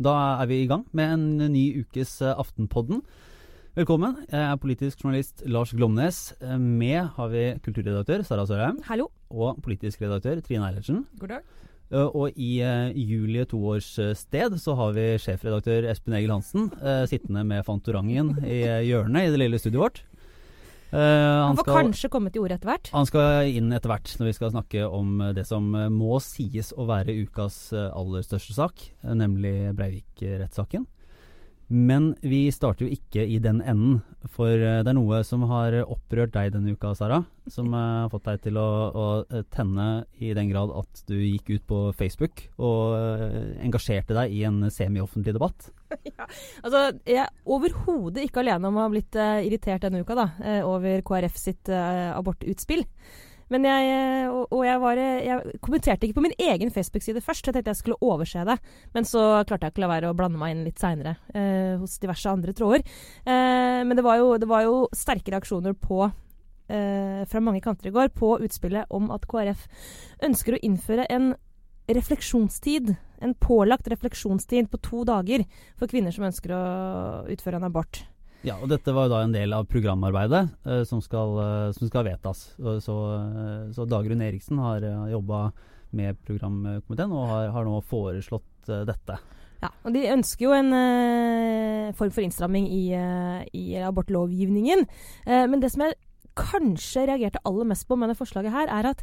Da er vi i gang med en ny ukes eh, Aftenpodden. Velkommen. Jeg er politisk journalist Lars Glomnes. Eh, med har vi kulturredaktør Sara Sørheim. Hallo. Og politisk redaktør Trine Eilertsen. God dag. Eh, og i Julie toårs sted så har vi sjefredaktør Espen Egil Hansen sittende med Fantorangen i hjørnet i det lille studioet vårt. Uh, han, han får skal, kanskje komme til orde etter hvert? Han skal inn etter hvert når vi skal snakke om det som må sies å være ukas aller største sak, nemlig Breivik-rettssaken. Men vi starter jo ikke i den enden, for det er noe som har opprørt deg denne uka, Sara. Som har fått deg til å, å, tenne i den grad at du gikk ut på Facebook og engasjerte deg i en semioffentlig debatt. Ja, altså, Jeg er overhodet ikke alene om å ha blitt irritert denne uka da, over KrF sitt abortutspill. Men jeg, og, og jeg, var, jeg, kommenterte ikke på min egen Facebook-side først. Jeg tenkte jeg skulle overse det. Men så klarte jeg ikke la være å blande meg inn litt seinere eh, hos diverse andre tråder. Eh, men det var, jo, det var, jo, sterke reaksjoner på eh, fra mange kanter i går på utspillet om at KrF ønsker å innføre en refleksjonstid. En pålagt refleksjonstid på to dager for kvinner som ønsker å utføre en abort. Ja, og dette var jo da en del av programarbeidet uh, som, skal, uh, som, skal, vedtas. Så, uh, så Dagrun Eriksen har uh, jobba med programkomiteen og har, har nå foreslått dette. Ja, og De ønsker jo en form for innstramming i, i abortlovgivningen. men det som jeg kanskje reagerte aller mest på med det forslaget her, er at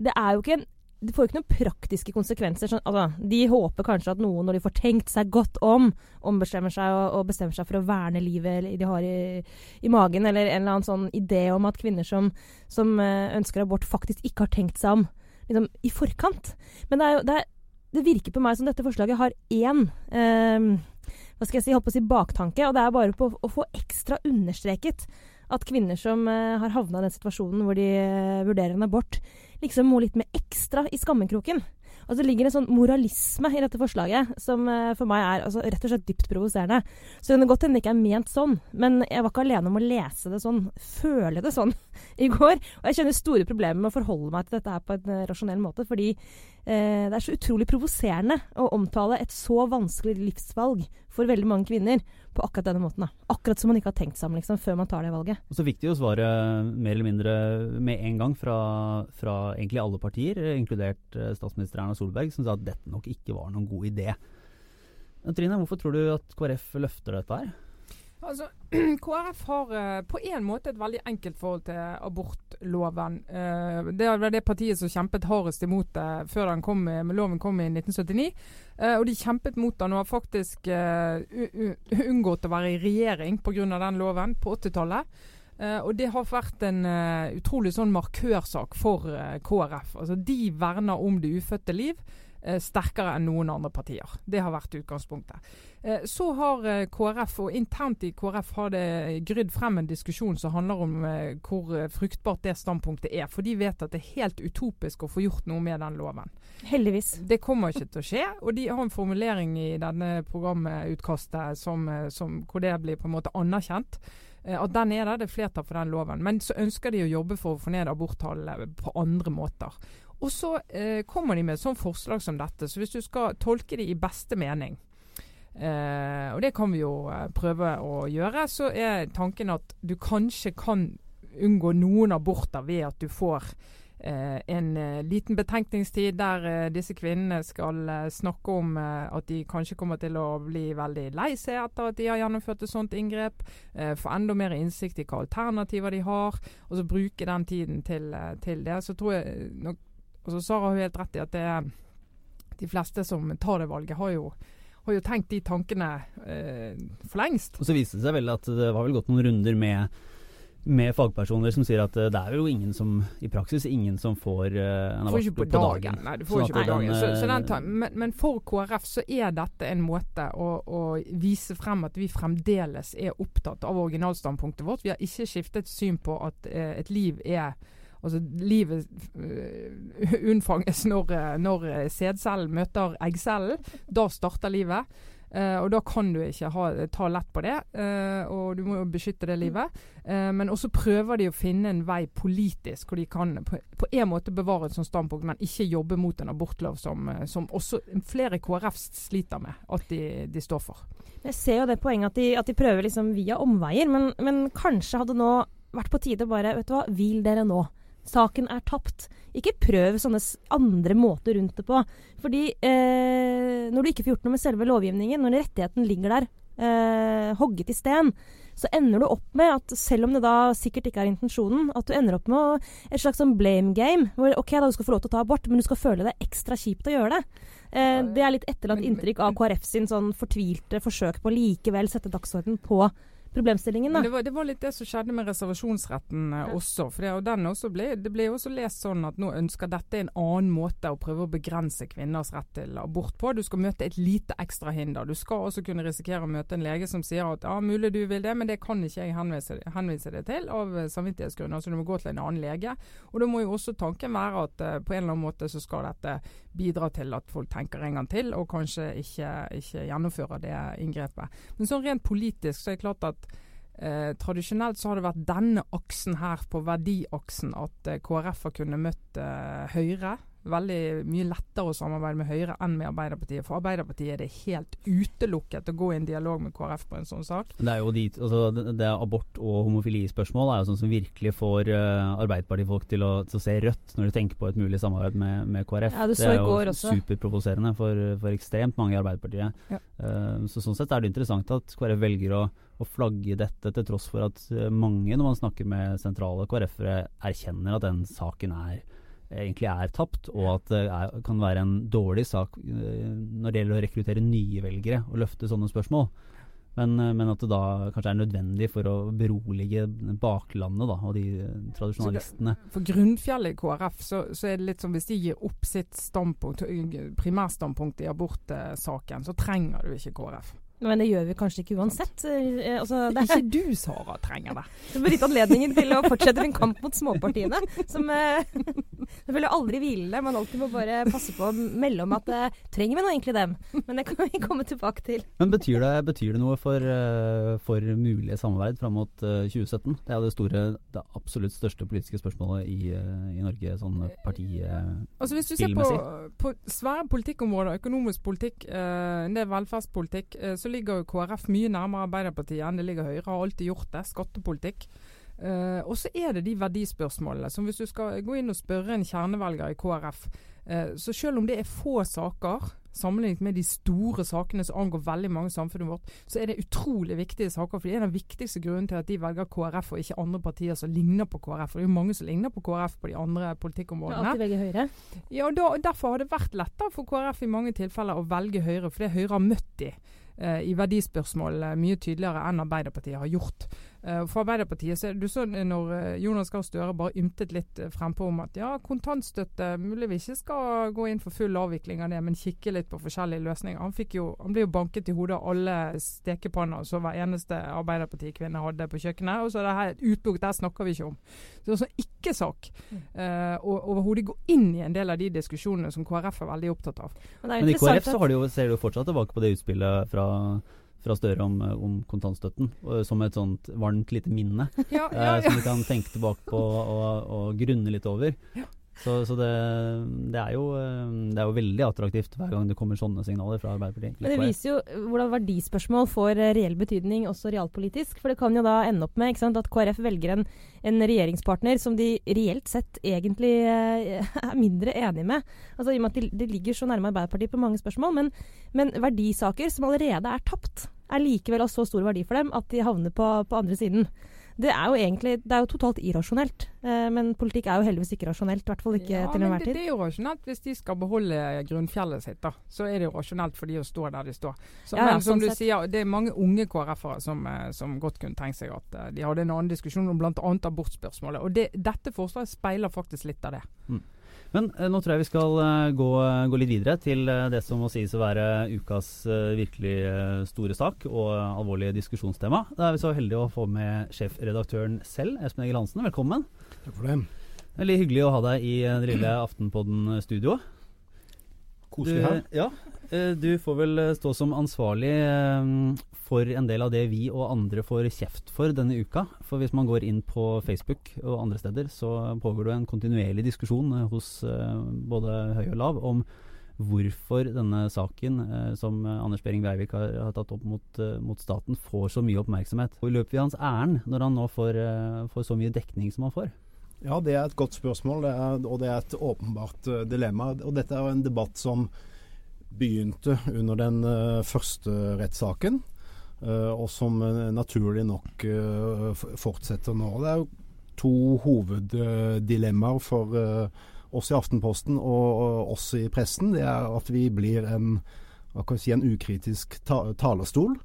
det er jo ikke en det får jo ikke noen praktiske konsekvenser. Sånn, altså, de håper kanskje at noen, når de får tenkt seg godt om, ombestemmer seg og, og bestemmer seg for å verne livet de har i, i, magen, eller en eller annen sånn idé om at kvinner som, som uh, ønsker abort, faktisk ikke har tenkt seg om liksom, i forkant. Men det, jo, det, er, det, virker på meg som dette forslaget har én eh, hva skal jeg si, holdt på å si baktanke, og det er bare på å få ekstra understreket at kvinner som uh, har havna i den situasjonen hvor de vurderer en abort, liksom må litt mer ekstra i skammekroken. Og så ligger en sånn moralisme i dette forslaget som uh, for meg er altså, rett og slett dypt provoserende. Så det kan godt hende det ikke er ment sånn, men jeg var ikke alene om å lese det sånn, føle det sånn, i går. Og jeg kjenner store problemer med å forholde meg til dette her på en rasjonell måte, fordi uh, det er så utrolig provoserende å omtale et så vanskelig livsvalg for veldig mange kvinner på akkurat denne måten. Da. Akkurat som man ikke har tenkt om liksom, før man tar det valget. Og Så fikk de jo svaret mer eller mindre med en gang fra, fra egentlig alle partier, inkludert eh, statsminister Erna Solberg, som sa at dette nok ikke var noen god idé. Trine, hvorfor tror du at KrF løfter dette her? Altså, KrF har uh, på en måte et veldig enkelt forhold til abortloven. Uh, det var det partiet som kjempet hardest imot det før kom, loven kom i 1979. Uh, og de kjempet mot den og har faktisk unngått å være i regjering pga. den loven på 80-tallet. Og det har vært en utrolig sånn markørsak for KrF. Altså, de verner om det ufødte liv eh, sterkere enn noen andre partier. Det har vært utgangspunktet. Eh, så har eh, KrF, og internt i KrF har det grydd frem en diskusjon som handler om eh, hvor eh, fruktbart det standpunktet er. For de vet at det er helt utopisk å få gjort noe med den loven. Heldigvis. Det kommer ikke til å skje. Og de har en formulering i denne programutkastet som, eh, som, hvor det blir på en måte anerkjent at den er der, det er flertall for den loven. Men så ønsker de å jobbe for å få ned aborttallene på andre måter. Og så eh, kommer de med et sånt forslag som dette. Så hvis du skal tolke det i beste mening, eh, og det kan vi jo eh, prøve å gjøre, så er tanken at du kanskje kan unngå noen aborter ved at du får eh, en eh, liten betenkningstid der eh, disse kvinnene skal snakke om at de kanskje kommer til å bli veldig lei seg etter at de har gjennomført et sånt inngrep. få enda mer innsikt i hva alternativer de har, og så bruke den tiden til, til det. Så tror jeg nok og så Sara har helt rett i at det de fleste som tar det valget, har jo, har jo tenkt de tankene eh, for lengst. Og Så viste det seg vel at det var vel gått noen runder med, med fagpersoner som sier at eh, det er jo ingen som i praksis ingen som får uh, en abort på, på, dagen. Nei, du får sånn ikke på dagen. Så, så den, men, men, for KrF så er dette en måte å, å, vise frem at vi fremdeles er opptatt av originalstandpunktet vårt. Vi har ikke skiftet syn på at uh, et liv er Altså, livet uh, unnfanges når, når sædcellen møter eggcellen. Da starter livet. Eh, og da kan du ikke ha, ta lett på det, eh, og du må jo beskytte det livet. Eh, men også prøver de å finne en vei politisk hvor de kan på, på en måte bevare et sånt standpunkt, men ikke jobbe mot en abortlov som, som også flere KrF sliter med at de, de står for. Jeg ser jo det poenget at de, at de prøver liksom via omveier, men, men kanskje hadde nå vært på tide å bare Vet du hva, hvil dere nå. Saken er tapt. Ikke prøv sånne andre måter rundt det på. Fordi eh, når du ikke får gjort noe med selve lovgivningen, når rettigheten ligger der eh, hogget i sten, så ender du opp med at selv om det da sikkert ikke er intensjonen, at du ender opp med et slags sånn blame game. Hvor OK, da du skal få lov til å ta abort, men du skal føle det ekstra kjipt å gjøre det. Eh, det er litt etterlatt inntrykk av KrF sin sånn fortvilte forsøk på å likevel sette dagsorden på problemstillingen. Da. Det var, det, var, litt det som skjedde med reservasjonsretten eh, ja. også. for det, og den også ble, det ble også lest sånn at nå ønsker dette en annen måte å prøve å begrense kvinners rett til abort på. Du skal møte et lite ekstra hinder. Du skal også kunne risikere å møte en lege som sier at ja, mulig du vil det, men det kan ikke jeg henvise, henvise det til av samvittighetsgrunner. Så du må gå til en annen lege. Og da må jo også tanken være at uh, på en eller annen måte så skal dette bidra til at folk tenker en gang til, og kanskje ikke, ikke gjennomfører det inngrepet. Men sånn rent politisk så er det klart at Eh, tradisjonelt så har det vært denne aksen her, på verdiaksen, at eh, KrF har kunnet møtt eh, Høyre veldig mye lettere å samarbeide med Høyre enn med Arbeiderpartiet. For Arbeiderpartiet er det helt utelukket å gå i en dialog med KrF på en sånn sak. Det er jo de, altså, det er abort- og homofilispørsmål er jo sånn som virkelig får uh, Arbeiderpartifolk til, til, å se rødt når de tenker på et mulig samarbeid med, med KrF. Ja, det, det, er jo superprovoserende for, for, ekstremt mange i Arbeiderpartiet. Ja. Uh, så Sånn sett er det interessant at KrF velger å, å flagge dette, til tross for at eh, mange, når man snakker med sentrale KrF-ere, erkjenner at den saken er egentlig er tapt, og at det er, kan være en dårlig sak uh, når det gjelder å rekruttere nye velgere og løfte sånne spørsmål. Men, uh, men, at det da kanskje er nødvendig for å berolige baklandet da, og de tradisjonalistene. For grunnfjellet i KrF så, så, er det litt som hvis de gir opp sitt primærstandpunkt i abortsaken, så trenger du ikke KrF. Men det gjør vi kanskje ikke uansett. Eh, altså, det er ikke du, Sara, trenger det. Det blir gitt anledningen til å fortsette en kamp mot småpartiene. Som eh, Det vil aldri hvile. Man alltid må bare passe på å melde om at eh, trenger vi nå egentlig dem? Men det kan vi komme tilbake til. Men betyr det, betyr det noe for, uh, for mulige samarbeid fram mot uh, 2017? Det er det store, det absolutt største politiske spørsmålet i, uh, i Norge, sånn partispillmessig. Altså Hvis du ser på, på svære politikkområder, økonomisk politikk, en del velferdspolitikk, så ligger jo KrF mye nærmere Arbeiderpartiet enn det ligger Høyre. Har alltid gjort det. Skattepolitikk. Uh, og så er det de verdispørsmålene. som Hvis du skal gå inn og spørre en kjernevelger i KrF, uh, så selv om det er få saker, sammenlignet med de store sakene som angår veldig mange i samfunnet vårt, så er det utrolig viktige saker. for Det er den viktigste grunnen til at de velger KrF og ikke andre partier som ligner på KrF. For det er jo mange som ligner på KrF på de andre politikkområdene. Ja, velge Høyre. Ja, og da, Derfor har det vært lettere for KrF i mange tilfeller å velge Høyre, fordi Høyre har møtt de Eh, i verdispørsmål eh, mye tydeligere enn Arbeiderpartiet har gjort. Eh, for Arbeiderpartiet så er du så når Jonas Gahr Støre bare ymtet litt frempå om at ja, kontantstøtte mulig vi ikke skal gå inn for full avvikling av det, men kikke litt på forskjellige løsninger. Han, jo, han ble jo banket i hodet av alle stekepanner som hver eneste Arbeiderpartikvinne hadde på kjøkkenet. Og så er det her et utplukk, der snakker vi ikke om. Så det er sånn ikke-sak uh, å overhodet gå inn i en del av de diskusjonene som KrF er veldig opptatt av. Men i KrF så har de jo, ser du fortsatt tilbake på det utspillet fra fra Støre om, om, kontantstøtten, som et sånt varmt lite minne. Ja, ja, ja. Eh, som vi kan tenke tilbake på og, og grunne litt over. Så, så det, det, er jo, eh, det, er jo, veldig attraktivt hver gang det kommer sånne signaler fra Arbeiderpartiet. Men det viser jo hvordan verdispørsmål får eh, reell betydning også realpolitisk. For det kan jo da ende opp med sant, at KrF velger en, en, regjeringspartner som de reelt sett egentlig er mindre enig med. Altså I og med at de, de ligger så nærme Arbeiderpartiet på mange spørsmål. Men, men verdisaker som allerede er tapt, er likevel av så stor verdi for dem at de havner på, på andre siden. Det er jo egentlig det er jo totalt irrasjonelt. Eh, men politikk er jo heldigvis ikke rasjonelt. I hvert fall ikke ja, til enhver tid. Det, det er jo rasjonelt hvis de skal beholde grunnfjellet sitt. da. Så er det jo rasjonelt for de å stå der de står. Så, ja, men som sånn du sett. sier, det er mange unge KrF-ere som, eh, som, godt kunne tenkt seg at uh, de hadde en annen diskusjon om bl.a. abortspørsmålet. Og det, dette forslaget speiler faktisk litt av det. Mm. Men eh, nå tror jeg vi skal eh, gå, gå, litt videre til eh, det som må sies å være ukas virkelig store sak og alvorlige diskusjonstema. Da er vi så heldige å få med sjefredaktøren selv, Espen Egil Hansen. Velkommen. Takk for det. Veldig hyggelig å ha deg i det lille Aftenpodden-studioet. koselig her. Ja, eh, du får vel eh, stå som ansvarlig eh, for en del av det vi og andre får kjeft for denne uka. For hvis man går inn på Facebook og andre steder, så pågår det en kontinuerlig diskusjon hos både høy og lav om hvorfor denne saken som Anders Behring Breivik har, tatt opp mot, mot, staten, får så mye oppmerksomhet. Og Løper vi hans ærend når han nå får, får så mye dekning som han får? Ja, det er et godt spørsmål, det er, og det er et åpenbart dilemma. Og dette er en debatt som begynte under den uh, første rettssaken, uh, og som naturlig nok fortsetter nå. Det er jo to hoveddilemmaer for oss i Aftenposten og, oss i pressen. Det er at vi blir en, si, en ukritisk ta talerstol,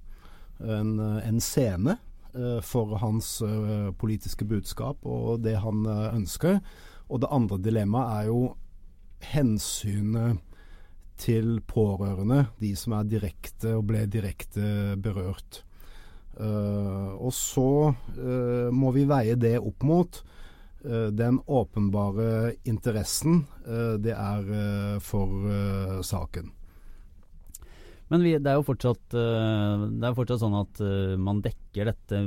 en, en scene Eh, for hans eh, politiske budskap og det han eh, ønsker. Og det andre dilemmaet er jo hensynet til pårørende, de som er direkte og ble direkte berørt. Uh, og så uh, må vi veie det opp mot uh, den åpenbare interessen det er for saken. Men vi, det er jo fortsatt, uh, det er fortsatt sånn at uh, man dekker dette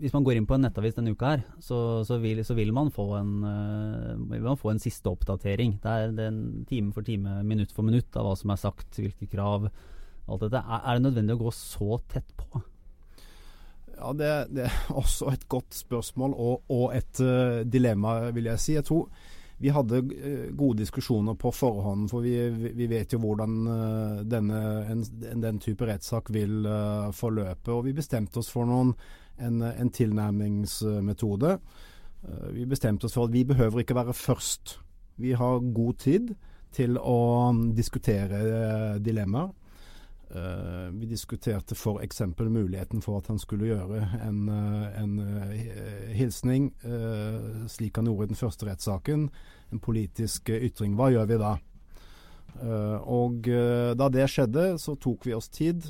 Hvis man går inn på en nettavis denne uka her, så, så, vil, så vil, man en, uh, vil man få en siste oppdatering. Det er, det er en time for time, minutt for minutt av hva som er sagt, hvilke krav, alt dette. Er, er det nødvendig å gå så tett på? Ja, det, det er også et godt spørsmål og, og et dilemma, vil jeg si. Jeg tror vi hadde eh, gode diskusjoner på forhånd, for vi, vi vet jo hvordan eh, denne, en, den type rettssak vil uh, forløpe. Og vi bestemte oss for noen, en, en tilnærmingsmetode. Vi bestemte oss for at vi behøver ikke være først. Vi har god tid til å diskutere uh, dilemmaer. Uh, vi diskuterte f.eks. muligheten for at han skulle gjøre en, uh, en uh, hilsning, slik han gjorde i den første rettssaken. En politisk ytring. Hva gjør vi da? og da det skjedde, så tok vi oss tid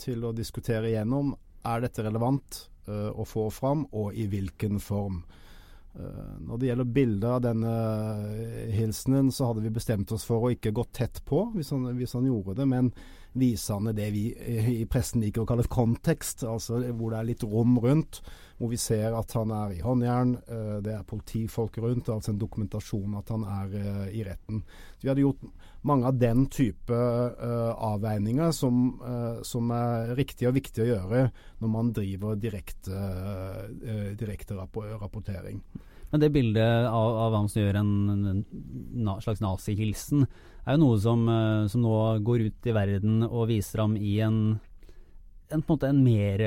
til å diskutere igjennom er dette relevant å få fram, og i hvilken form. Når det gjelder bildet av denne hilsenen, så hadde vi bestemt oss for å ikke gå tett på hvis han, hvis han gjorde det. men visende det vi i pressen liker å kalle kontekst, altså hvor det er litt rom rundt. Hvor vi ser at han er i håndjern, eh, det er politifolk rundt, altså en dokumentasjon at han er eh, i retten. Så vi hadde gjort mange av den type avveininger som, som, er riktig og viktig å gjøre når man driver direkte, direkte rapportering. Men det bildet av, av hvem som gjør en, en, en slags nazihilsen, er jo noe som, eh, som, nå går ut i verden og viser ham i en, en på en måte en mer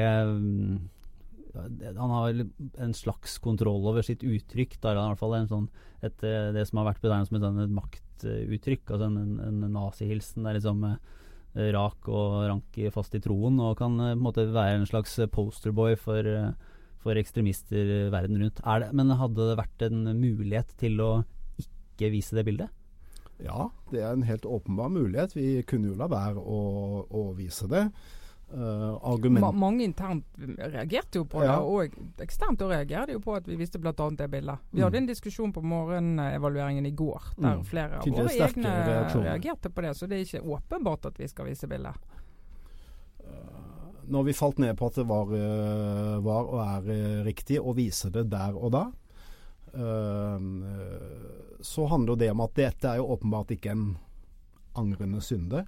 Han har en slags kontroll over sitt uttrykk. Da, i hvert fall sånn, et, eh, det som har vært betegnet som et, sånn, maktuttrykk. altså En, en, en nazihilsen. Det er liksom eh, rak og rank fast i troen, og kan på en måte være en slags posterboy for, for ekstremister verden rundt. Det, men hadde det vært en mulighet til å ikke vise det bildet? Ja, det er en helt åpenbar mulighet. Vi kunne jo la være å, å vise det. Uh, Ma mange internt reagerte jo på ja. det, og eksternt reagerte jo på at vi visste bl.a. det bildet. Vi mm. hadde en diskusjon på morgenevalueringen i går der mm. flere av våre egne reaksjoner. reagerte på det, så det er ikke åpenbart at vi skal vise bildet. Uh, når vi falt ned på at det var, uh, var og er riktig å vise det der og da, Uh, så handler det om at dette er jo åpenbart ikke en angrende synde.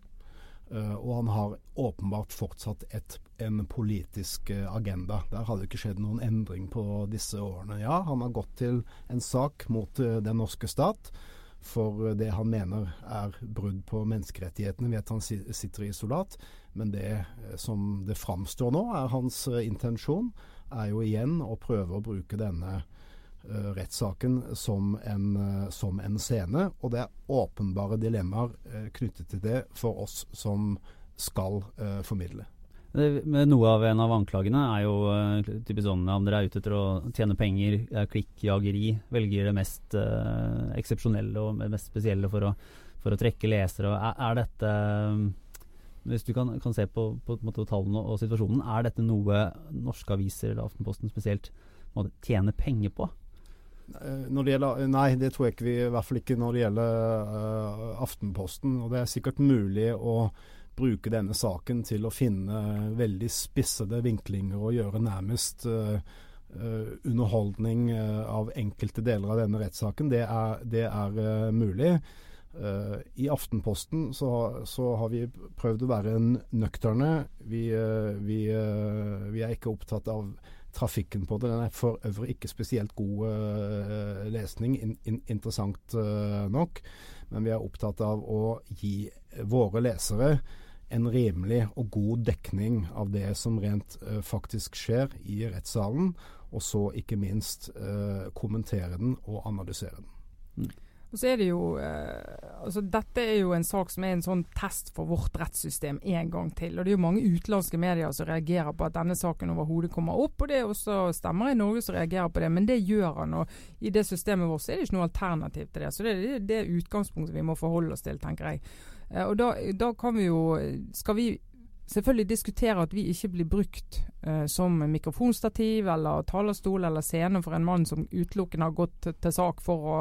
Uh, og han har åpenbart fortsatt et, en politisk uh, agenda. Der hadde det ikke skjedd noen endring på disse årene. Ja, han har gått til en sak mot uh, den norske stat for det han mener er brudd på menneskerettighetene ved at han sitter i isolat. Men det som det framstår nå, er hans intensjon, er jo igjen å prøve å bruke denne rettssaken som en, uh, som en, scene. Og det er åpenbare dilemmaer uh, knyttet til det for oss som skal formidle. Noe av En av anklagene er jo typisk sånn om dere er ute etter å tjene penger, klikkjageri, velger det mest eksepsjonelle og mest spesielle for å, for å trekke lesere. Er, er, dette hvis du kan, kan se på, på, på, tallene og situasjonen, er dette noe norske aviser, eller Aftenposten spesielt, tjener penger på? Eh, når det gjelder, nei, det tror jeg ikke vi, i hvert fall ikke når det gjelder uh, Aftenposten. Og det er sikkert mulig å bruke denne saken til å finne veldig spissede vinklinger og gjøre nærmest uh, uh, underholdning av enkelte deler av denne rettssaken. Det er, det er mulig. I Aftenposten så, så, har vi prøvd å være nøkterne. Vi, vi, vi er ikke opptatt av trafikken på det. Den er for øvrig ikke spesielt god uh, lesning, in, in, interessant uh, nok. Men vi er opptatt av å gi våre lesere en rimelig og god dekning av det som rent uh, faktisk skjer i rettssalen, og så ikke minst kommentere den og analysere den. Mm. Og så er det jo, eh, altså Dette er jo en sak som er en sånn test for vårt rettssystem en gang til. Og Det er jo mange utenlandske medier som reagerer på at denne saken overhodet kommer opp. Og det er også stemmer i Norge som reagerer på det, men det gjør han. Og i det systemet vårt så er det ikke noe alternativ til det. Så det er det utgangspunktet vi må forholde oss til, tenker jeg. Eh, og da, da kan vi jo Skal vi selvfølgelig diskutere at vi ikke blir brukt eh, som mikrofonstativ eller talerstol eller scene for en mann som utelukkende har gått til, til sak for å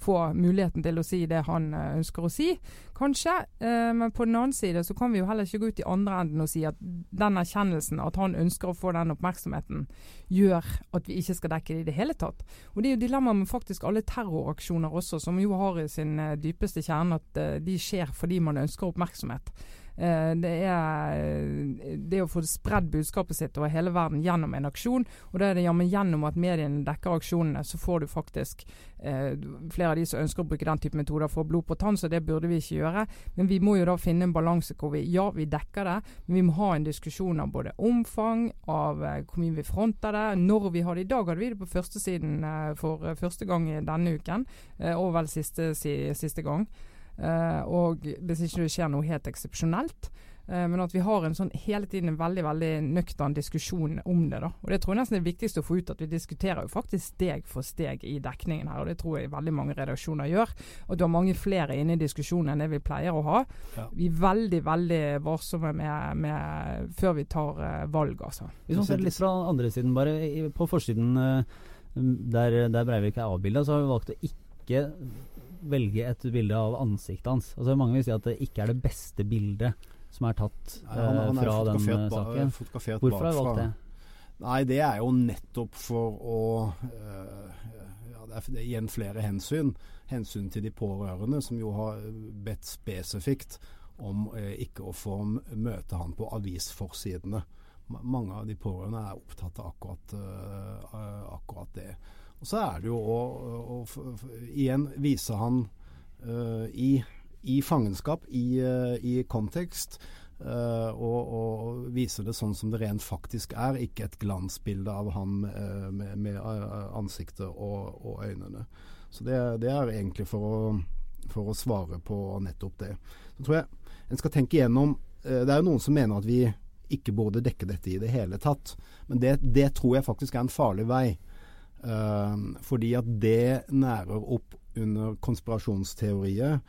få muligheten til å si det han eh, ønsker å si, kanskje. Eh, men på den annen side så kan vi jo heller ikke gå ut i andre enden og si at den erkjennelsen, at han ønsker å få den oppmerksomheten, gjør at vi ikke skal dekke det i det hele tatt. Og Det er jo dilemmaet med faktisk alle terroraksjoner også, som jo har i sin eh, dypeste kjerne at eh, de skjer fordi man ønsker oppmerksomhet. Eh, det er det å få spredd budskapet sitt over hele verden gjennom en aksjon. Og da er det jammen gjennom at mediene dekker aksjonene, så får du faktisk eh, flere av de som ønsker å bruke den type metoder, får blod på tann, så det burde vi ikke gjøre. Men vi må jo da finne en balanse hvor vi ja, vi dekker det, men vi må ha en diskusjon av både omfang, av eh, hvor mye vi fronter det, når vi har det. I dag hadde vi det på førstesiden for første gang denne uken, og vel siste, si, siste gang. Uh, og hvis ikke det skjer noe helt eksepsjonelt. Uh, men at vi har en sånn hele tiden en veldig veldig nøktern diskusjon om det. da. Og Det tror jeg nesten er viktigst å få ut, at vi diskuterer jo faktisk steg for steg i dekningen her. og Det tror jeg veldig mange redaksjoner gjør. Og du har mange flere inne i diskusjonen enn det vi pleier å ha. Ja. Vi er veldig veldig varsomme med, med før vi tar uh, valg, altså. Hvis man ser litt fra andre siden, bare på forsiden der, der Breivik er avbilda, så har vi valgt å ikke velge et bilde av ansiktet hans. Altså Mange vil si at det ikke er det beste bildet som er tatt Nei, han, han er fra den eh, saken. Hvorfor har du valgt det? Nei, det er jo nettopp for å uh, ja, Det er igjen flere hensyn. Hensyn til de pårørende, som jo har bedt spesifikt om uh, ikke å få møte han på avisforsidene. Mange av de pårørende er opptatt av akkurat, uh, akkurat det. Og så er det jo å, å, å igjen vise han uh, i, i, fangenskap, i, uh, i kontekst. Uh, og, og, vise det sånn som det rent faktisk er, ikke et glansbilde av han med, med ansiktet og, og, øynene. Så det, det, er egentlig for å, for å svare på nettopp det. Så tror jeg en skal tenke igjennom Det er jo noen som mener at vi ikke burde dekke dette i det hele tatt. Men det, det tror jeg faktisk er en farlig vei. Uh, fordi at det nærer opp under konspirasjonsteorier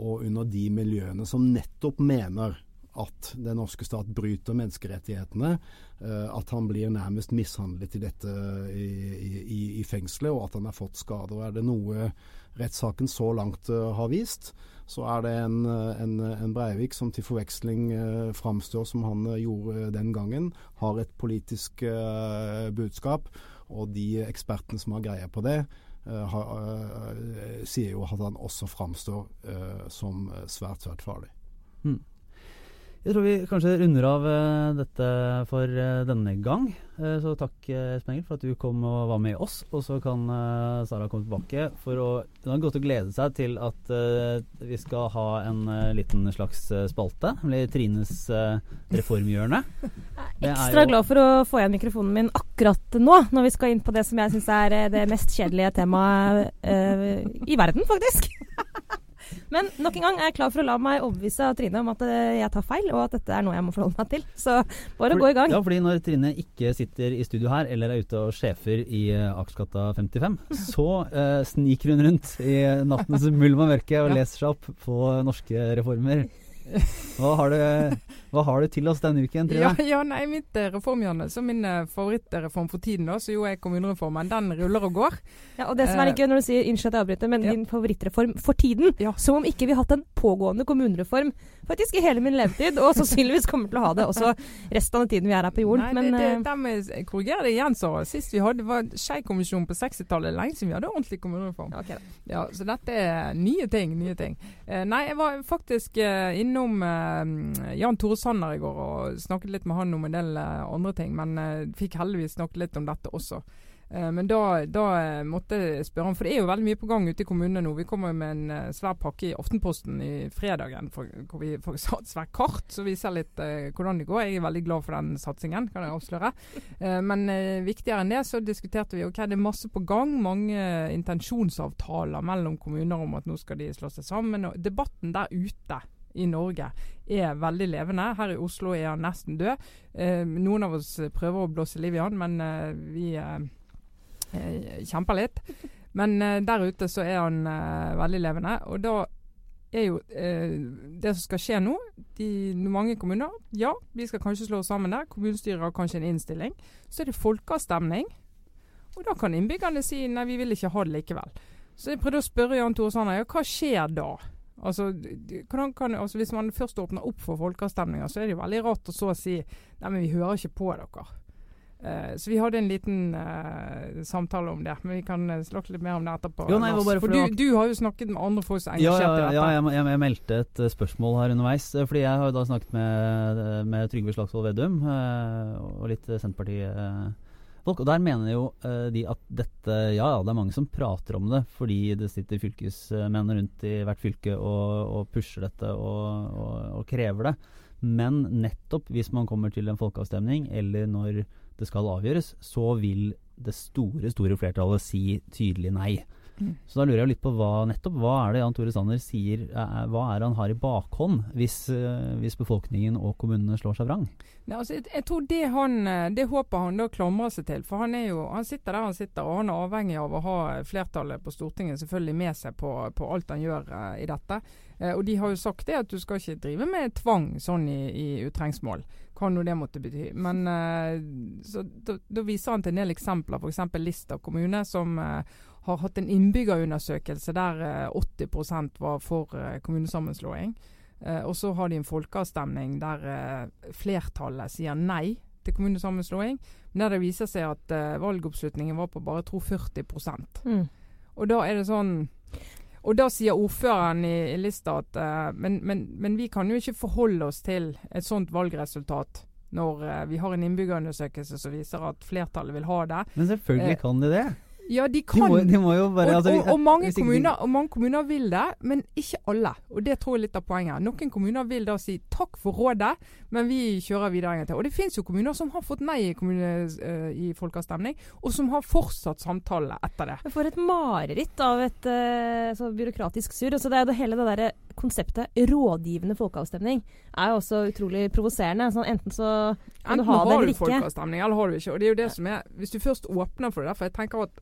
og under de miljøene som nettopp mener at den norske stat bryter menneskerettighetene. Uh, at han blir nærmest mishandlet i dette i, i, i, fengselet, og at han har fått skader. Og er det noe rettssaken så langt uh, har vist, så er det en, en, en Breivik som til forveksling framstår som han gjorde den gangen. Har et politisk budskap og de ekspertene som har greie på det, uh, har, uh, sier jo at han også framstår uh, som svært, svært farlig. Mm. Jeg tror vi kanskje runder av uh, dette for uh, denne gang. Uh, så takk Espen Engel for at du kom og var med oss. Og så kan Sara komme tilbake. For å, Hun har gått og glede seg til at vi skal ha en liten slags spalte. Nemlig Trines reformhjørne. Jeg er ekstra glad for å få igjen mikrofonen min akkurat nå, når vi skal inn på det som jeg syns er det mest kjedelige temaet i verden, faktisk. Men nok en gang er jeg klar for å la meg overbevise av Trine om at eh, jeg tar feil, og at dette er noe jeg må forholde meg til. Så bare for, gå i gang. Ja, fordi når Trine ikke sitter i studio her, eller er ute og sjefer i uh, Akersgata 55, så uh, sniker hun rundt i nattens mulm og mørke og leser seg opp på norske reformer. Hva har, du, hva har du til oss denne uken, Trine? Ja, ja, nei, mitt eh, reformhjørne, som min eh, favorittreform for tiden, da, så jo er kommunereformen, den ruller og går. Ja, og det som er litt ikke når du sier unnskyld at jeg avbryter, men ja. din favorittreform for tiden. Ja. Som om ikke vi har hatt en pågående kommunereform faktisk i hele min levetid, og sannsynligvis kommer til å ha det også resten av tiden vi er her på jorden. Nei, men det, det, eh, der må korrigere det igjen, Sara. Sist vi hadde var Skeikommisjonen på 60-tallet. Lenge siden vi hadde ordentlig kommunereform. Okay, da. Ja, Så dette er nye ting. nye ting. Eh, nei, jeg var faktisk eh, innom eh, Jan Tore Sanner i går og snakket litt med han om en del eh, andre ting. Men eh, fikk heldigvis snakket litt om dette også. Eh, men da, da måtte jeg spørre han, for det er jo veldig mye på gang ute i kommunene nå. Vi kommer jo med en svær pakke i Aftenposten i fredagen for, hvor vi får et svært kart som viser litt eh, hvordan det går. Jeg er veldig glad for den satsingen, kan jeg avsløre. Eh, men eh, viktigere enn det så diskuterte vi ok, det er masse på gang. Mange intensjonsavtaler mellom kommuner om at nå skal de slå seg sammen. og Debatten der ute i Norge er veldig levende. Her i Oslo er han nesten død. Eh, noen av oss prøver å blåse liv i han, men eh, vi eh, kjemper litt. Men eh, der ute så er han eh, veldig levende. Og da er jo eh, det som skal skje nå de, Mange kommuner ja, vi skal kanskje slå oss sammen der. Kommunestyret har kanskje en innstilling. Så er det folkeavstemning. Og da kan innbyggerne si nei, vi vil ikke ha det likevel. Så jeg prøvde å spørre Jan Tore Sanner ja, hva skjer da? Altså, kan, altså Hvis man først åpner opp for folkeavstemninger, så er det jo veldig rart å så si nei, men vi hører ikke på dere. Uh, så vi hadde en liten uh, samtale om det, men vi kan uh, snakke litt mer om det etterpå. Jo, nei, bare for du, du har jo snakket med andre folk som er Ja, engasjert ja, i dette. ja jeg, jeg, meldte et eh, spørsmål her underveis. eh, Fordi jeg har jo da snakket med, med Trygve Slagsvold Vedum uh, og litt Senterparti-folk. Og der mener jo uh, de at dette Ja, ja, det er mange som prater om det fordi det sitter fylkesmenn rundt i hvert fylke og, og pusher dette og, og, og krever det. Men nettopp hvis man kommer til en folkeavstemning, eller når det skal avgjøres, så vil det store, store flertallet si tydelig nei. Mm. Så da lurer jeg litt på hva nettopp hva er det Jan Tore Sanner sier er, Hva er det han har i bakhånd hvis, eh, hvis befolkningen og kommunene slår seg vrang? Nei, altså, jeg, jeg tror det han eh, Det håper han da klamrer seg til. For han er jo Han sitter der han sitter, og han er avhengig av å ha flertallet på Stortinget selvfølgelig med seg på, på alt han gjør eh, i dette. Eh, og de har jo sagt det at du skal ikke drive med tvang sånn i, i utrengsmål. Hva nå det måtte bety. Men eh, så da, da viser han til en del eksempler, f.eks. Lista kommune, som eh, har hatt en innbyggerundersøkelse der eh, 80% var for eh, kommunesammenslåing. Eh, og så har de en folkeavstemning der eh, flertallet sier nei til kommunesammenslåing. Men der det viser seg at eh, valgoppslutningen var på bare tro 40 Mm. Og da er det sånn Og da sier ordføreren i, i lista at uh, men, men, men vi kan jo ikke forholde oss til et sånt valgresultat når uh, vi har en innbyggerundersøkelse som viser at flertallet vil ha det. Men selvfølgelig uh, kan de det. Ja, de De kan må, de må jo bare og, altså, og, og, mange ikke de- kommuner, og mange kommuner vil det, men ikke alle. Og Det tror jeg er litt av poenget. Noen kommuner vil da si takk for rådet, men vi kjører videre en gang til. Og det finnes jo kommuner som har fått nei i, kommune, uh, i folkeavstemning, og som har fortsatt samtale etter det. Jeg får et mareritt av et uh, så byråkratisk surr. Altså det er jo det hele det derre konseptet rådgivende folkeavstemning er jo også utrolig provoserende. Sånn, enten så kan Enten du ha det har du folkeavstemning, eller har du ikke. Og det er jo det som er Hvis du først åpner for det, for jeg tenker at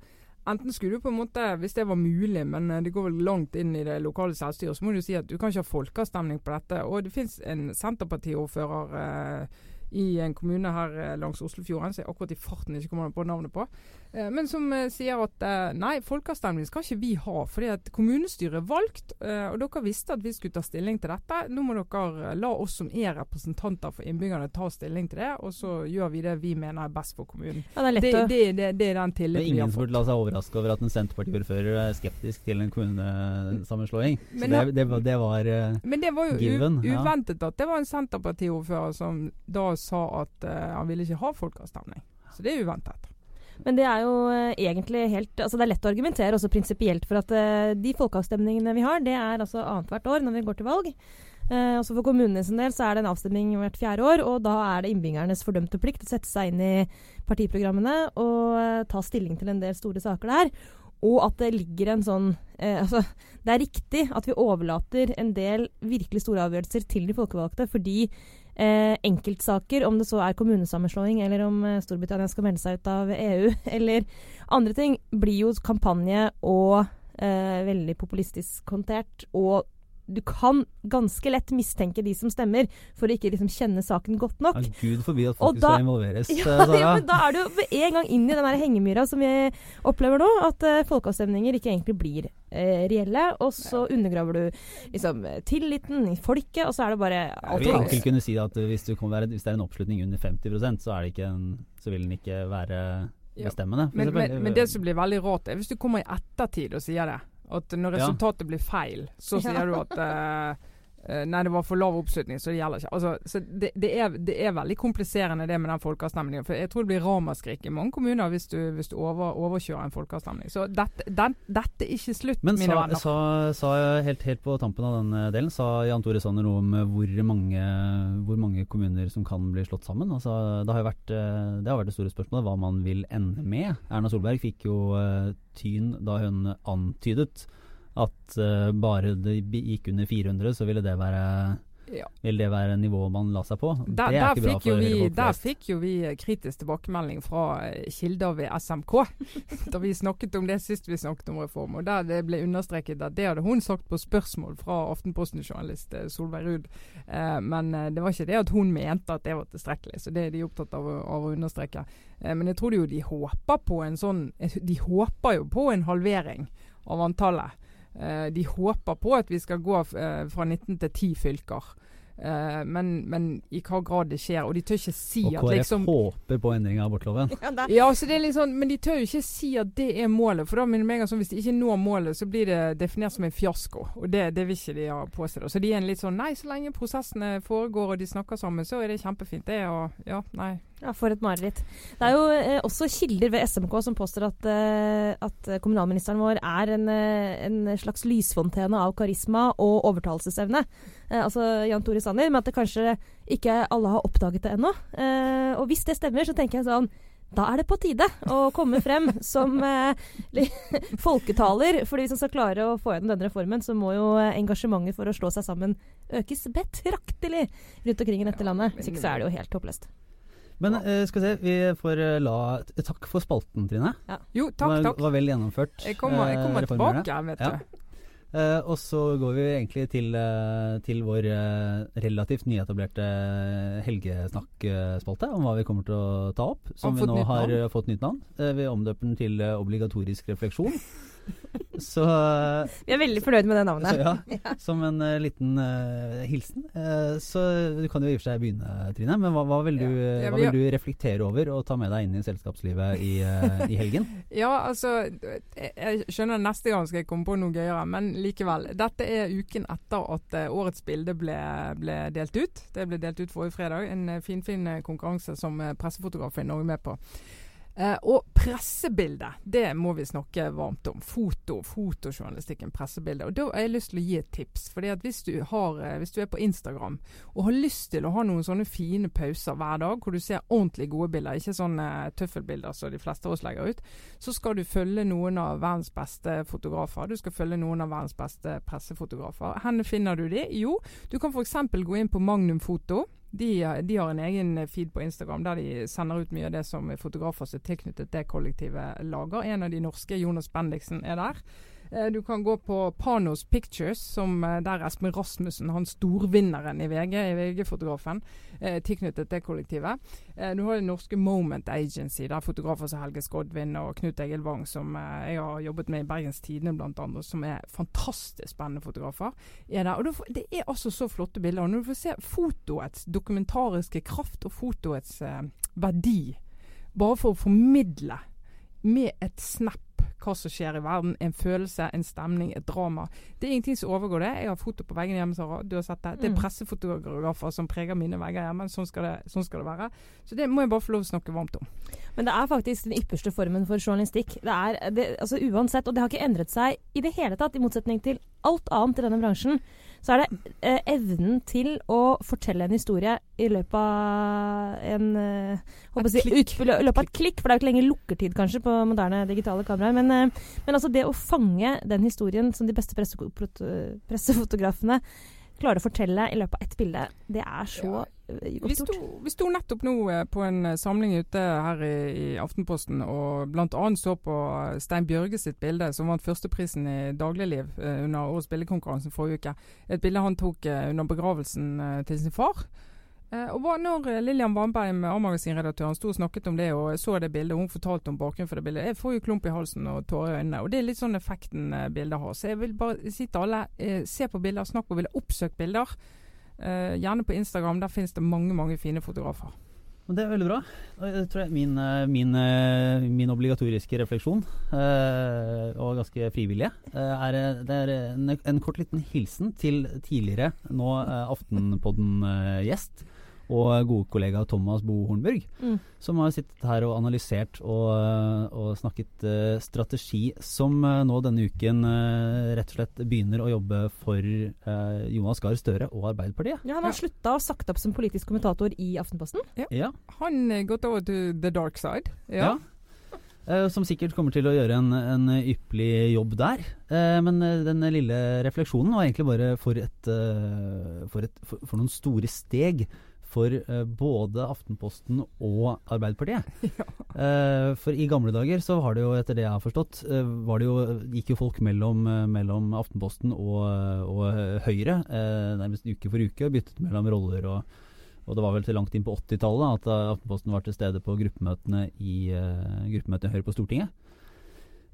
Enten skulle du på en måte, hvis det var mulig, men eh, det går vel langt inn i det lokale selvstyret, så må du si at du kan ikke ha folkeavstemning på dette. Og det finnes en Senterpartiordfører eh, i en kommune her eh, langs Oslofjorden, som jeg akkurat i farten ikke kommer på navnet på, men som eh, sier at eh, nei, folkeavstemning skal ikke vi ha, fordi at kommunestyret er valgt, eh, og dere visste at vi skulle ta stilling til dette. Nå må dere eh, la oss som er representanter for innbyggerne ta stilling til det, og så gjør vi det vi mener er best for kommunen. Ja, det er lett Det, å det, det, det er den tilliten vi ingen har som burde la seg overraske over at en Senterparti-ordfører er skeptisk til en kommunesammenslåing. Så Men det, det, var- det var eh, Men det var jo Given, u ja. uventet at det var en Senterpartiordfører som da sa at uh, han ville ikke ha folkeavstemning. Så det er uventet. Men det er jo eh, egentlig helt Altså det er lett å argumentere også prinsipielt for at eh, de folkeavstemningene vi har, det er altså annethvert år når vi går til valg. Eh, også For kommunene sin del så er det en avstemning hvert fjerde år, og da er det innbyggernes fordømte plikt å sette seg inn i partiprogrammene og eh, ta stilling til en del store saker der. Og at det ligger en sånn eh, Altså, det er riktig at vi overlater en del virkelig store avgjørelser til de folkevalgte, fordi eh, enkeltsaker, om det så er kommunesammenslåing, eller om eh, Storbritannia skal melde seg ut av EU, eller andre ting, blir jo kampanje og eh, veldig populistisk håndtert. Og du kan ganske lett mistenke de som stemmer, for å ikke liksom kjenne saken godt nok. Ja, Gud forby at folk da- skal involveres. Ja, eh, Sara. ja, men da er du med en gang inn i den der hengemyra som vi opplever nå. At uh, folkeavstemninger ikke egentlig blir uh, reelle. Og så undergraver du liksom tilliten i folket, og så er det bare alt kaos. enkelt kunne si at hvis, du være, hvis det er en oppslutning under 50% så, er det ikke en, så vil den ikke være bestemmende. Men, men, men det som blir veldig rart, er hvis du kommer i ettertid og sier det. At når resultatet blir feil, så sier du at eh, Nei, det var for lav oppslutning, så det gjelder ikke. Altså, så det, det, er, det er veldig kompliserende det med den folkeavstemningen. For jeg tror det blir ramaskrik i mange kommuner hvis du, hvis du over, overkjører en folkeavstemning. Så dette, den, dette er ikke slutt, Men mine sa, venner. sa, sa helt, helt på tampen av den eh, delen, sa Jan Tore Sanner noe om eh, hvor mange, hvor mange kommuner som kan bli slått sammen? Altså, det, har vært, eh, det har vært det store spørsmålet hva man vil ende med. Erna Solberg fikk jo eh, tyn da hun antydet at uh, bare det gikk under 400, så ville det være Ja. Vil det være nivået man la seg på? Der, det er ikke bra for vi, folk der fikk jo vi eh, kritisk tilbakemelding fra eh, kilder ved SMK. da vi snakket om det sist vi snakket om reform. Og der det ble understreket at det hadde hun sagt på spørsmål fra Aftenposten-journalist Solveig Ruud. Eh, men det var ikke det at hun mente at det var tilstrekkelig. Så det er de opptatt av, av å understreke. Eh, men jeg tror jo de håper på en sånn De håper jo på en halvering av antallet. Eh, de håper på at vi skal gå eh, fra 19 til 10 fylker. Eh, men, men i hva grad det skjer. Og de tør ikke si Og at KrF liksom håper på endring av abortloven. Ja, ja, så det er litt sånn, Men de tør jo ikke si at det er målet. For da minner meg om sånn, Hvis de ikke når målet, så blir det definert som en fiasko. Og det, det vil ikke de ha på seg. Så de er en litt sånn Nei, så lenge prosessene foregår og de snakker sammen, så er det kjempefint. Det er å Ja, nei. Ja, for et mareritt. Det er jo eh, også kilder ved SMK som påstår at, eh, at kommunalministeren vår er en, eh, en slags lysfontene av karisma og overtalelsesevne. Eh, altså Jan Tore Sanner, men at det kanskje ikke alle har oppdaget det ennå. Eh, og hvis det stemmer, så tenker jeg sånn da er det på tide å komme frem som eh, folketaler. fordi hvis man skal klare å få gjennom denne reformen, så må jo eh, engasjementet for å slå seg sammen økes betraktelig rundt omkring i dette landet. Hvis ikke så er det jo helt håpløst. Men eh, skal vi se, vi får eh, la Takk for spalten, Trine. Jo, takk, takk, var, var vel gjennomført. Jeg kommer, jeg eh, kommer reformhjørnet. tilbake, vet Ja. Du. Eh, og så går vi egentlig til, uh, til vår uh, relativt nyetablerte helgesnakkspalte om hva vi kommer til å ta opp. Som vi nå har fått nytt navn. Vi omdøper den til obligatorisk refleksjon. Så, Vi er veldig fornøyd med det så navnet. ja, som en uh, liten uh, hilsen. Uh, så du kan jo i og for seg begynne, Trine. Men hva, hva, vil, du, Ja. Ja, hva vil du reflektere over og ta med deg inn i selskapslivet i, i helgen? Ja, altså Jeg skjønner neste gang skal jeg komme på noe gøyere, men likevel. Dette er uken etter at årets bilde ble, ble delt ut. Det ble delt ut forrige fredag. En finfin fin konkurranse som pressefotograf er Norge med på. Eh, og pressebildet, det må vi snakke varmt om. Foto, fotojournalistikken, pressebildet. Og da har jeg lyst til å gi et tips. fordi at hvis du, eh, hvis du er på Instagram og har lyst til å ha noen sånne fine pauser hver dag, hvor du ser ordentlig gode bilder, ikke sånne tøffelbilder som de fleste av oss legger ut, så skal du følge noen av verdens beste fotografer. Du skal følge noen av verdens beste pressefotografer. Hvor finner du de? Jo, du kan f.eks. gå inn på Magnum Foto. De, de har en egen feed på Instagram der de sender ut mye av det som fotografer som er tilknyttet det kollektivet lager. En av de norske, Jonas Bendiksen, er der. Eh, Du kan gå på Panos Pictures, som eh, der Espen Rasmussen, han storvinneren i VG, i VG-fotografen, eh, tilknyttet det kollektivet. Du har det norske Moment Agency, der fotografer som Helge Skodvin og Knut Egil Wang, som jeg har jobbet med i Bergens Tidende bl.a., som er fantastisk spennende fotografer, er der. Og Det er altså så flotte bilder. Og når du får se fotoets dokumentariske kraft og fotoets verdi, bare for å formidle med et snap hva som skjer i verden. En følelse, en stemning, et drama. Det er ingenting som overgår det. Jeg har foto på veggene hjemme, Sara. Du har sett det. Det er Mm. pressefotografer som preger mine vegger hjemme. Sånn skal, det, sånn skal det være. Så det må jeg bare få lov å snakke varmt om. Men det er faktisk den ypperste formen for journalistikk. Det er, det, altså Uansett, og det har ikke endret seg i det hele tatt, i motsetning til alt annet i denne bransjen, så er det eh, evnen til å fortelle en historie i løpet av en eh, håper si, ut, løpet av et klikk, for det er jo ikke lenger lukkertid kanskje på moderne digitale kameraer. Men, eh, men altså det å fange den historien som de beste pressefotografene klarer å fortelle i løpet av ett bilde, det er så Ja. Eh, Vi sto, vi sto nettopp nå eh, på en eh, samling ute her i, i Aftenposten og bl.a. så på Stein Bjørge sitt bilde, som vant førsteprisen i dagligliv under årets bildekonkurranse forrige uke. Et bilde han tok under begravelsen til sin far. Eh, og var når Lillian Wandberg, A-magasinredaktøren, sto og snakket om det og så det bildet, og hun fortalte om bakgrunnen for det bildet, jeg får jo klump i halsen og tårer i øynene. Og det er litt sånn effekten bildet har. Så jeg vil bare si til alle, se på bilder, snakk på bilder, oppsøk bilder. Eh, gjerne på Instagram, der finnes det mange mange fine fotografer. Det er veldig bra. Det tror jeg min, eh, min, eh, min obligatoriske refleksjon, og ganske frivillige, er, det er en, en kort liten hilsen til tidligere, nå Aftenpodden-gjest, og gode kollega Thomas Bo Hornburg, Mm. som har sittet her og analysert og, eh, og snakket uh, strategi, som uh, nå denne uken uh, rett og slett begynner å jobbe for Jonas Gahr Støre og Arbeiderpartiet. Ja, han har Ja. slutta og sagt opp som politisk kommentator i Aftenposten. Ja, Han er gått over til the dark side. Ja. Eh, som sikkert kommer til å gjøre en, en ypperlig jobb der. Eh, men den lille refleksjonen var egentlig bare for, et, for, et, for, for noen store steg for eh, både Aftenposten og Arbeiderpartiet. Eh, for i gamle dager så var det jo, etter det jeg har forstått, var det jo, gikk jo folk mellom, mellom Aftenposten og, og Høyre nærmest uke for uke og byttet mellom roller og og det var vel til langt inn på 80-tallet at Aftenposten var til stede på gruppemøtene i, uh, gruppemøtene i Høyre på Stortinget.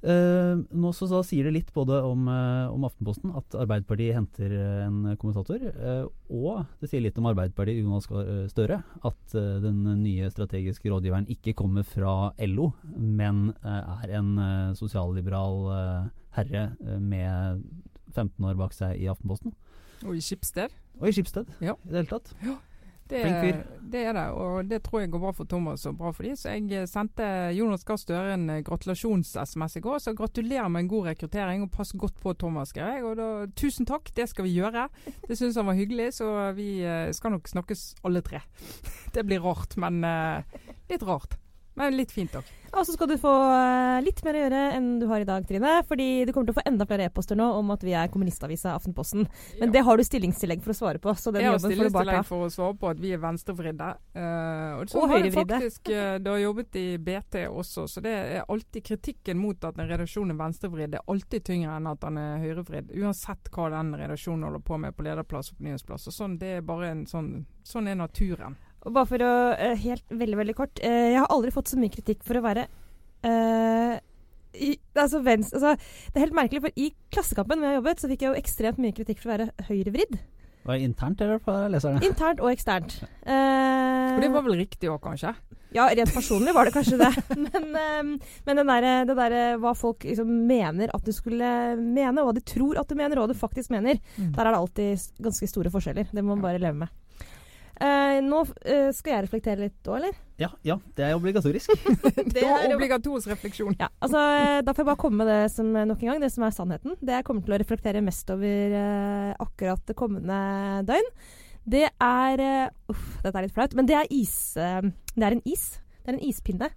Eh, nå så, så sier det litt både om, uh, om Aftenposten at Arbeiderpartiet henter eh, en kommentator, uh, og det sier litt om Arbeiderpartiet Jonas Støre. At den nye strategiske rådgiveren ikke kommer fra LO, men er en sosialliberal herre med 15 år bak seg i Aftenposten. Og i Skipsted. Og i Skipsted Ja. i det hele tatt. Det, det er det, og det tror jeg går bra for Thomas og bra for de. Så jeg eh, sendte Jonas Gahr Støre en eh, gratulasjons-SMS i går. Så gratulerer med en god rekruttering, og pass godt på Thomas, skrev jeg. Og da, tusen takk, det skal vi gjøre. Det syns han var hyggelig, så vi eh, skal nok snakkes alle tre. Det blir rart, men litt rart. Men litt fint òg. Og så skal du få eh, litt mer å gjøre enn du har i dag, Trine. Fordi du kommer til å få enda flere e-poster nå om at vi er kommunistavisa Aftenposten. Men det har du stillingstillegg for å svare på, så den Jeg har jobben får du bare ta. stillingstillegg for å svare på at vi er venstrevridde. Eh, og så Og har høyrevridde. faktisk eh, Du har jobbet i BT også, så det er alltid kritikken mot at en redaksjon er venstrevridd. Er alltid tyngre enn at den er høyrevridd. Uansett hva den redaksjonen holder på med på lederplass og på nyhetsplass. Og sånn, det er bare en sånn Sånn er naturen. Og bare for å eh, Helt veldig, veldig kort. eh, jeg har aldri fått så mye kritikk for å være uh, i, altså, venstre, altså, det er helt merkelig, for i Klassekampen hvor jeg har jobbet, så fikk jeg jo ekstremt mye kritikk for å være høyrevridd. Var det internt eller fra leserne? Internt og eksternt. Uh, Og det var vel riktig òg, kanskje? Ja, rent personlig var det kanskje det. Men, uh, men den der, det derre hva folk liksom mener at du skulle mene, og hva de tror at du mener, og hva du faktisk mener, der er det alltid ganske store forskjeller. Det må man bare leve med. Eh, nå eh, skal jeg reflektere litt òg, eller? Ja, ja, det er obligatorisk. Det er obligatorisk refleksjon. Ja, altså eh, Da får jeg bare komme med det som eh, nok en gang, det som er sannheten. Det jeg kommer til å reflektere mest over eh, akkurat det kommende døgn, det er eh, Uff, dette er litt flaut, men det er is. eh, det er en is. Det er en ispinne.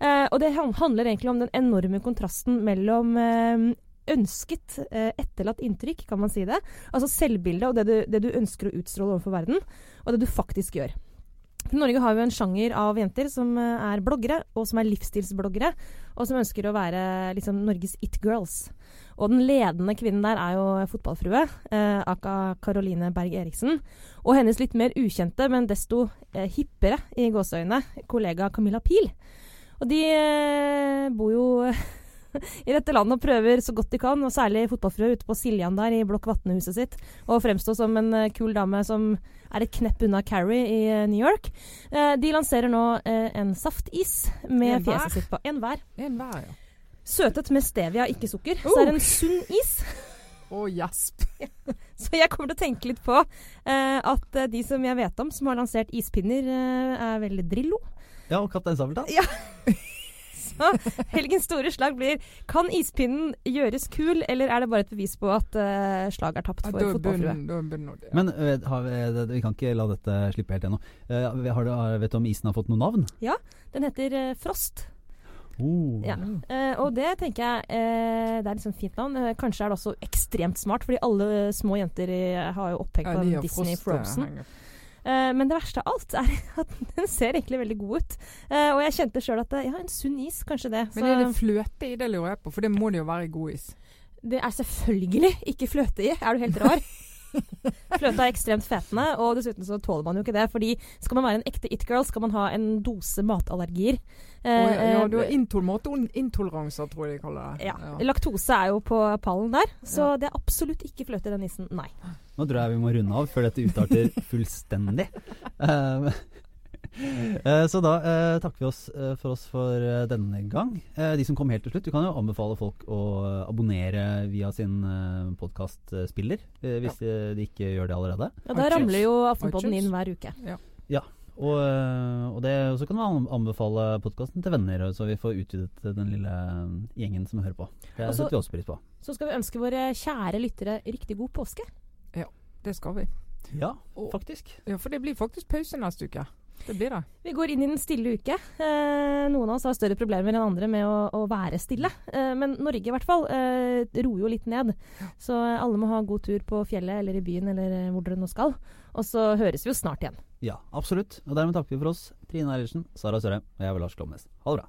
Eh, og det handler egentlig om den enorme kontrasten mellom eh, ønsket, eh, etterlatt inntrykk, kan man si det. Altså selvbildet og det du, det du ønsker å utstråle overfor verden, og det du faktisk gjør. I Norge har jo en sjanger av jenter som eh, er bloggere, og som er livsstilsbloggere, og som ønsker å være liksom Norges it girls. Og den ledende kvinnen der er jo fotballfrue, eh, aka Caroline Berg Eriksen. Og hennes litt mer ukjente, men desto eh, hippere i gåseøyne, kollega Camilla Pil. Og de eh, bor jo i dette landet og prøver så godt de kan, og særlig fotballfrue ute på Siljan der i Blokk Vatne-huset sitt, og fremstå som en eh, kul dame som er et knepp unna Carrie i eh, New York. Eh, de lanserer nå en saftis med En fjeset sitt på en hver. En hver, ja. Søtet med stevia, ikke sukker. Så er det en sunn is. Å, jasp. Så jeg kommer til å tenke litt på eh, at de som jeg vet om som har lansert ispinner, eh, er veldig Drillo. Ja, og Kaptein Sabeltann. Ja. Så helgens store slag blir Kan ispinnen gjøres kul, eller er det bare et bevis på at uh, slaget er tapt for er fotballfrue? ja. Men uh, har vi, det- vi kan ikke la dette slippe helt ennå. Uh, har du, har, vet du om isen har fått noe navn? Ja, Den heter eh, Frost. Oh. Ja. Eh, og det tenker jeg eh, Det er liksom fint navn. Eh, kanskje er det også ekstremt smart, fordi alle små jenter i, har jo oppheng Ja, på Disney frost, eh, Frozen. Eh, men det verste av alt er at den ser egentlig veldig god ut. Eh, og jeg kjente sjøl at eh, ja, en sunn is, kanskje det. Men er det fløte i det, lurer jeg på? For det må det jo være i god is. Det er selvfølgelig ikke fløte i. Er du helt rar? Fløte er ekstremt fetende, og dessuten så tåler man jo ikke det. Fordi skal man være en ekte it-girl, skal man ha en dose matallergier. Oh, ja, ja, Eh, du har intol matintoleranser, tror jeg de kaller det. ja. Laktose er jo på pallen der, så det er absolutt ikke fløte i den isen. Nei. Nå tror jeg vi må runde av før dette utarter fullstendig. Eh, så da eh, takker vi oss eh, for oss for eh, denne gang. Eh, de som kom helt til slutt, du kan jo anbefale folk å abonnere via sin eh, podkastspiller, hvis de, de ikke gjør det allerede. Ja, da ramler jo Aftenpodden inn hver uke. Ja. ja. og, det, og så kan man anbefale podkasten til venner, så vi får utvidet den lille gjengen som hører på. Det også, setter vi også pris på. Så skal vi ønske våre kjære lyttere riktig god påske. Ja, Det skal vi. Ja, Og- faktisk. Ja, for det blir faktisk pause neste uke. Det blir det. Vi går inn i den stille uke. Eh, noen av oss har større problemer enn andre med å, å være stille. Eh, men Norge i hvert fall eh, roer jo litt ned. Så alle må ha god tur på fjellet eller i byen eller eh, hvor dere nå skal. Og så høres vi jo snart igjen. Ja, absolutt. Og dermed takker vi for oss. Trine Eilertsen, Sara Sørheim og jeg er Lars Klomnes. Ha det bra.